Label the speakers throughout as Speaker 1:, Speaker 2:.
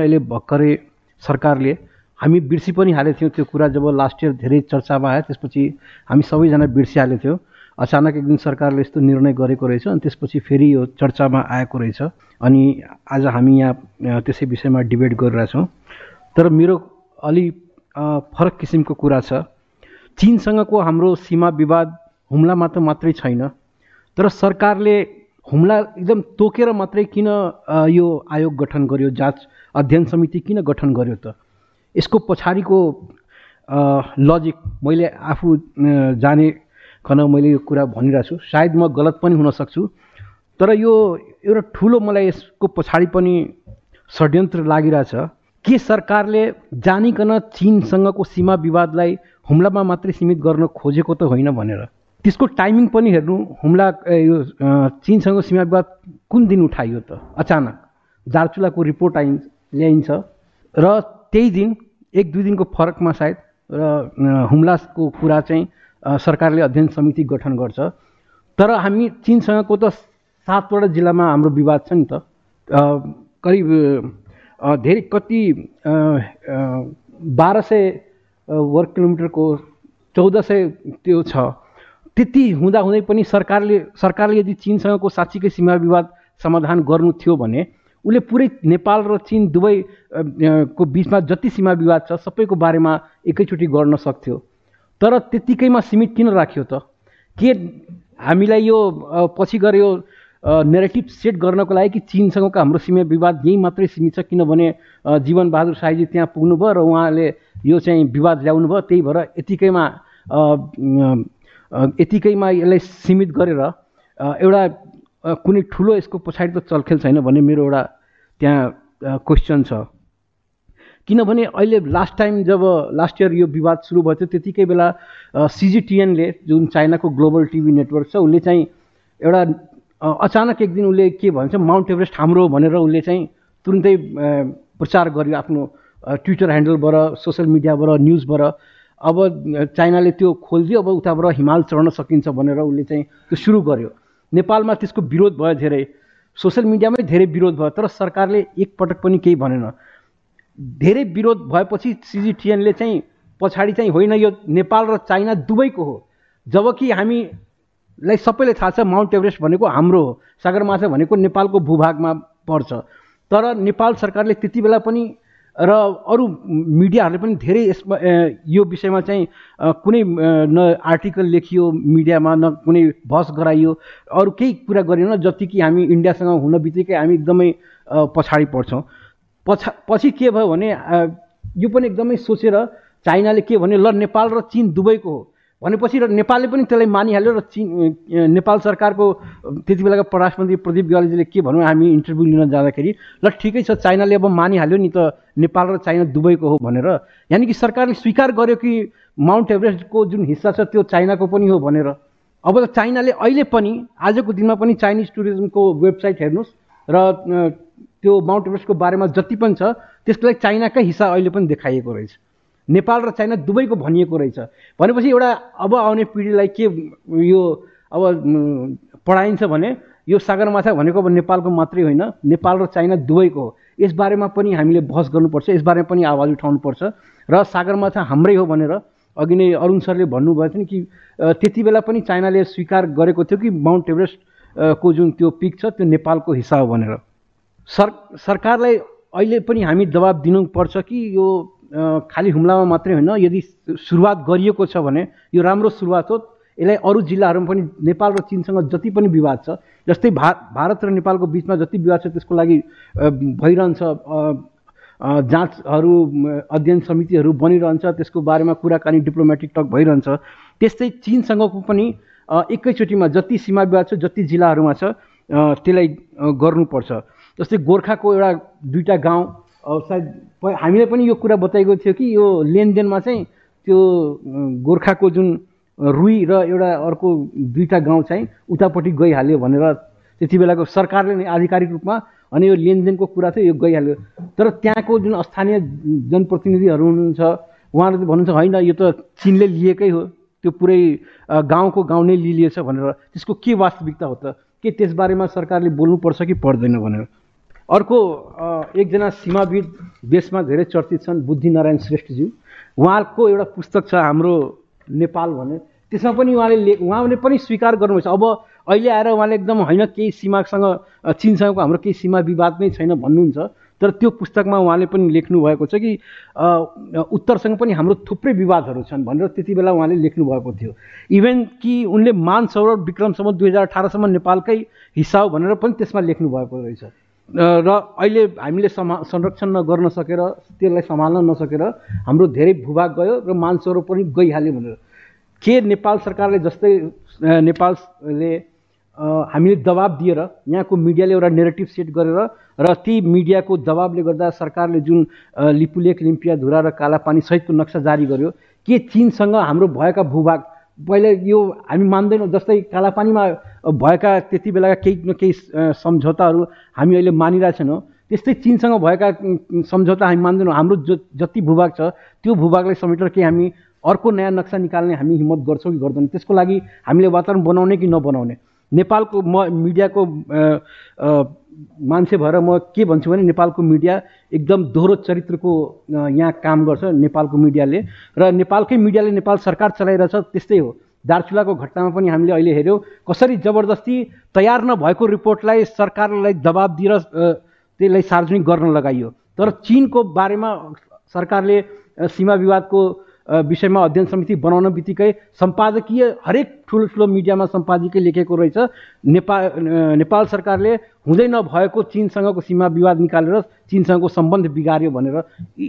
Speaker 1: अहिले भर्खरै सरकारले हामी बिर्सी पनि हालेको थियौँ त्यो कुरा जब लास्ट इयर धेरै चर्चामा आयो त्यसपछि हामी सबैजना बिर्सिहालेको थियौँ अचानक एक दिन सरकारले यस्तो निर्णय गरेको रहेछ अनि त्यसपछि फेरि यो चर्चामा आएको रहेछ। अनि आज हामी यहाँ त्यसै विषयमा डिबेट गरिरहेछौँ। तर मेरो अलि फरक किसिमको कुरा छ। चिनसँगको हाम्रो सीमा विवाद हुम्लामा त मात्रै छैन। तर सरकारले हुम्ला एकदम तोकेर मात्रै किन यो आयोग गठन गर्यो जाँच अध्ययन समिति किन गठन गर्यो त? यसको पछाडिको लजिक मैले आफू जाने खन मैले यो कुरा भनिरहेको छु सायद म गलत पनि हुन सक्छु तर यो एउटा ठुलो मलाई यसको पछाडि पनि षड्यन्त्र लागिरहेछ। के सरकारले जानिकन चिनसँगको सीमा विवादलाई हुम्लामा मात्रै सीमित गर्न खोजेको त होइन भनेर। त्यसको टाइमिङ पनि हेर्नु हुम्ला यो चिनसँग सीमा विवाद कुन दिन उठाइयो त? अचानक। दार्चुलाको रिपोर्ट आइ ल्याइन्छ। र त्यही दिन एक दुई दिनको फरकमा सायद र हुम्लाको कुरा चाहिँ सरकारले अध्ययन समिति गठन गर्छ। तर हामी चिनसँगको त सातवटा जिल्लामा हाम्रो विवाद छ नि त। करिब धेरै कति बाह्र सय वर्ग किलोमिटरको चौध सय त्यो छ। त्यति हुँदाहुँदै पनि सरकारले सरकारले यदि चिनसँगको साँच्चीकै सीमा विवाद समाधान गर्नु थियो भने उसले पुरै नेपाल र चिन दुवै को बिचमा जति सीमा विवाद छ सबैको बारेमा एकैचोटि गर्न सक्थ्यो। तर त्यत्तिकैमा सीमित किन राख्यो त? के हामीलाई यो पछि गएर यो नेरेटिभ सेट गर्नको लागि कि चिनसँगको हाम्रो सीमा विवाद यहीँ मात्रै सीमित छ? किनभने जीवनबहादुर साईजी त्यहाँ पुग्नुभयो र उहाँले यो चाहिँ विवाद ल्याउनु भयो त्यही भएर यतिकैमा यतिकैमा यसलाई सीमित गरेर एउटा कुनै ठुलो यसको पछाडि त चलखेल छैन भन्ने मेरो एउटा त्यहाँ क्वेसन छ। किनभने अहिले लास्ट टाइम जब लास्ट इयर यो विवाद सुरु भयो थियो त्यतिकै बेला सिजिटिएनले जुन चाइनाको ग्लोबल टिभी नेटवर्क छ उसले चाहिँ एउटा अचानक एक दिन उसले के भन्छ माउन्ट एभरेस्ट हाम्रो भनेर उसले चाहिँ तुरुन्तै प्रचार गर्यो आफ्नो ट्विटर ह्यान्डलबाट सोसियल मिडियाबाट न्युजबाट अब चाइनाले त्यो खोलिदियो अब उताबाट हिमाल चढ्न सकिन्छ भनेर उसले चाहिँ त्यो सुरु गर्यो। नेपालमा त्यसको विरोध भयो धेरै। सोसियल मिडियामै धेरै विरोध भयो तर सरकारले एकपटक पनि केही भनेन। धेरै विरोध भएपछि सिजिटिएनले चाहिँ पछाडि चाहिँ होइन यो नेपाल र चाइना दुवैको हो। जबकि हामीलाई सबैले थाहा छ माउन्ट एभरेस्ट भनेको हाम्रो हो। सगरमाथा भनेको नेपालको भूभागमा पर्छ। तर नेपाल सरकारले त्यति बेला पनि र अरू मिडियाहरूले पनि धेरै यसमा यो विषयमा चाहिँ कुनै न आर्टिकल लेखियो मिडियामा न कुनै बहस गराइयो अरू केही कुरा गरेन जति कि हामी इन्डियासँग हुन बित्तिकै हामी एकदमै पछाडि पर्छौँ। पछा पछि के भयो भने यो पनि एकदमै सोचेर चाइनाले के भने ल नेपाल र चिन दुबईको हो। भनेपछि र नेपालले पनि त्यसलाई मानिहाल्यो र चिन नेपाल सरकारको त्यति बेलाको परराष्ट्र मन्त्री प्रदीप ग्यालीजीले के भनौँ हामी इन्टरभ्यू लिन जाँदाखेरि ल ठिकै छ चाइनाले अब मानिहाल्यो नि त नेपाल र चाइना दुबईको हो भनेर। यानि कि सरकारले स्वीकार गर्यो कि माउन्ट एभरेस्टको जुन हिस्सा छ त्यो चाइनाको पनि हो भनेर। अब त चाइनाले अहिले पनि आजको दिनमा पनि चाइनिज टुरिज्मको वेबसाइट हेर्नुहोस् र त्यो माउन्ट एभरेस्टको बारेमा जति पनि छ त्यसको लागि चाइनाकै हिस्सा अहिले पनि देखाइएको रहेछ। नेपाल र चाइना दुवैको भनिएको रहेछ। भनेपछि एउटा अब आउने पिँढीलाई के यो अब पढाइन्छ भने यो सगरमाथा भनेको अब नेपालको मात्रै होइन नेपाल र चाइना दुवैको हो। यसबारेमा पनि हामीले बहस गर्नुपर्छ यसबारेमा पनि आवाज उठाउनुपर्छ। र सागरमाथा हाम्रै हो भनेर अघि नै अरुण सरले भन्नुभएको थियो नि कि त्यति बेला पनि चाइनाले स्वीकार गरेको थियो कि माउन्ट एभरेस्ट को जुन त्यो पिक छ त्यो नेपालको हिस्सा हो भनेर। सर सरकारलाई अहिले पनि हामी दबाब दिनुपर्छ कि यो खालि हुम्लामा मात्रै होइन यदि सुरुवात गरिएको छ भने यो राम्रो सुरुवात हो। यसलाई अरू जिल्लाहरूमा पनि नेपाल र चिनसँग जति पनि विवाद छ जस्तै भा भारत र नेपालको बिचमा जति विवाद छ त्यसको लागि भइरहन्छ जाँचहरू अध्ययन समितिहरू बनिरहन्छ त्यसको बारेमा कुराकानी डिप्लोमेटिक टक भइरहन्छ। त्यस्तै चिनसँगको पनि एकैचोटिमा जति सीमा विवाद छ जति जिल्लाहरूमा छ त्यसलाई गर्नुपर्छ। जस्तै गोर्खाको एउटा दुईवटा गाउँ सायद हामीले पनि यो कुरा बताएको थियो कि यो लेनदेनमा चाहिँ त्यो गोर्खाको जुन रुई र एउटा अर्को दुईवटा गाउँ चाहिँ उतापट्टि गइहाल्यो भनेर त्यति बेलाको सरकारले नै आधिकारिक रूपमा अनि यो लेनदेनको कुरा थियो यो गइहाल्यो। तर त्यहाँको जुन स्थानीय जनप्रतिनिधिहरू हुनुहुन्छ उहाँहरूले भन्नुहुन्छ होइन यो त चिनले लिएकै हो। त्यो पुरै गाउँको गाउँ नै लिइलिएछ भनेर। त्यसको के वास्तविकता हो त? के त्यसबारेमा सरकारले बोल्नुपर्छ कि पर्दैन भनेर? अर्को एकजना सीमाविद देशमा धेरै चर्चित छन् बुद्धिनारायण श्रेष्ठज्यू उहाँको एउटा पुस्तक छ हाम्रो नेपाल भने त्यसमा पनि उहाँले ले उहाँले पनि स्वीकार गर्नुभएछ। अब अहिले आएर उहाँले एकदम होइन केही सीमासँग चिनसँगको हाम्रो केही सीमा विवाद नै छैन भन्नुहुन्छ। तर त्यो पुस्तकमा उहाँले पनि लेख्नु भएको छ कि उत्तरसँग पनि हाम्रो थुप्रै विवादहरू छन् भनेर त्यति बेला उहाँले लेख्नु भएको थियो। इभेन कि उनले मान सरोवर विक्रमसम्म दुई हजार अठारसम्म नेपालकै हिस्सा हो भनेर पनि त्यसमा लेख्नु भएको रहेछ। र अहिले हामीले समा संरक्षण नगर्न सकेर त्यसलाई सम्हाल्न नसकेर हाम्रो धेरै भूभाग गयो र मानसरोवर पनि गइहाल्यो भनेर। के नेपाल सरकारले जस्तै नेपालले हामीले दबाब दिएर यहाँको मिडियाले एउटा नेरेटिभ सेट गरेर र ती मिडियाको दबाबले गर्दा सरकारले जुन लिपुलेख लिम्पिया धुरा र कालापानी सहितको नक्सा जारी गर्यो के चिनसँग हाम्रो भएका भूभाग पहिले यो हामी मान्दैनौँ जस्तै कालापानीमा भएका त्यति बेलाका केही न केही सम्झौताहरू हामी अहिले मानिरहेको छैनौँ। त्यस्तै चिनसँग भएका सम्झौता हामी मान्दैनौँ। हाम्रो ज जति भूभाग छ त्यो भूभागलाई समेटेर केही हामी अर्को नयाँ नक्सा निकाल्ने हामी हिम्मत गर्छौँ कि गर्दैनौँ। त्यसको लागि हामीले वातावरण बनाउने कि नबनाउने? नेपालको म मिडियाको मान्छे भएर म के भन्छु भने नेपालको मिडिया एकदम दोहोरो चरित्रको यहाँ काम गर्छ नेपालको मिडियाले। र नेपालकै मिडियाले नेपाल सरकार चलाइरहेछ त्यस्तै हो। दार्चुलाको घटनामा पनि हामीले अहिले हेऱ्यौँ कसरी जबरजस्ती तयार नभएको रिपोर्टलाई सरकारलाई दबाब दिएर त्यसलाई सार्वजनिक गर्न लगाइयो। तर चिनको बारेमा सरकारले सीमा विवादको विषयमा अध्ययन समिति बनाउन बित्तिकै सम्पादकीय हरेक ठुलो मिडियामा सम्पादकीय लेखेको रहेछ। नेपाल नेपाल सरकारले हुँदै नभएको चिनसँगको सीमा विवाद निकालेर चिनसँगको सम्बन्ध बिगार्यो भनेर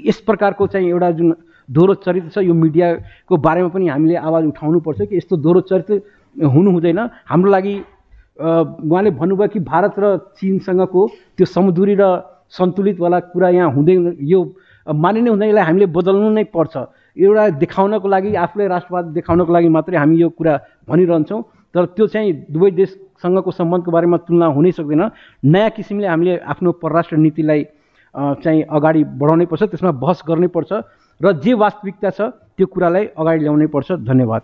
Speaker 1: यस प्रकारको चाहिँ एउटा जुन दोहोरो चरित्र छ यो मिडियाको बारेमा पनि हामीले आवाज उठाउनुपर्छ कि यस्तो दोहोरो चरित्र हुनु हुँदैन। हाम्रो लागि उहाँले भन्नुभयो कि भारत र चिनसँगको त्यो समुदुरी र सन्तुलितवाला कुरा यहाँ हुँदै यो मानिनै हुँदैन यसलाई हामीले बदल्नु नै पर्छ। एउटा देखाउनको लागि आफूलाई राष्ट्रवाद देखाउनको लागि मात्रै हामी यो कुरा भनिरहन्छौँ। तर त्यो चाहिँ दुवै देशसँगको सम्बन्धको बारेमा तुलना हुनै सक्दैन। नयाँ किसिमले हामीले आफ्नो परराष्ट्र नीतिलाई चाहिँ अगाडि बढाउनै पर्छ त्यसमा बहस गर्नै पर्छ र जे वास्तविकता छ त्यो कुरालाई अगाडि ल्याउनै पर्छ। धन्यवाद।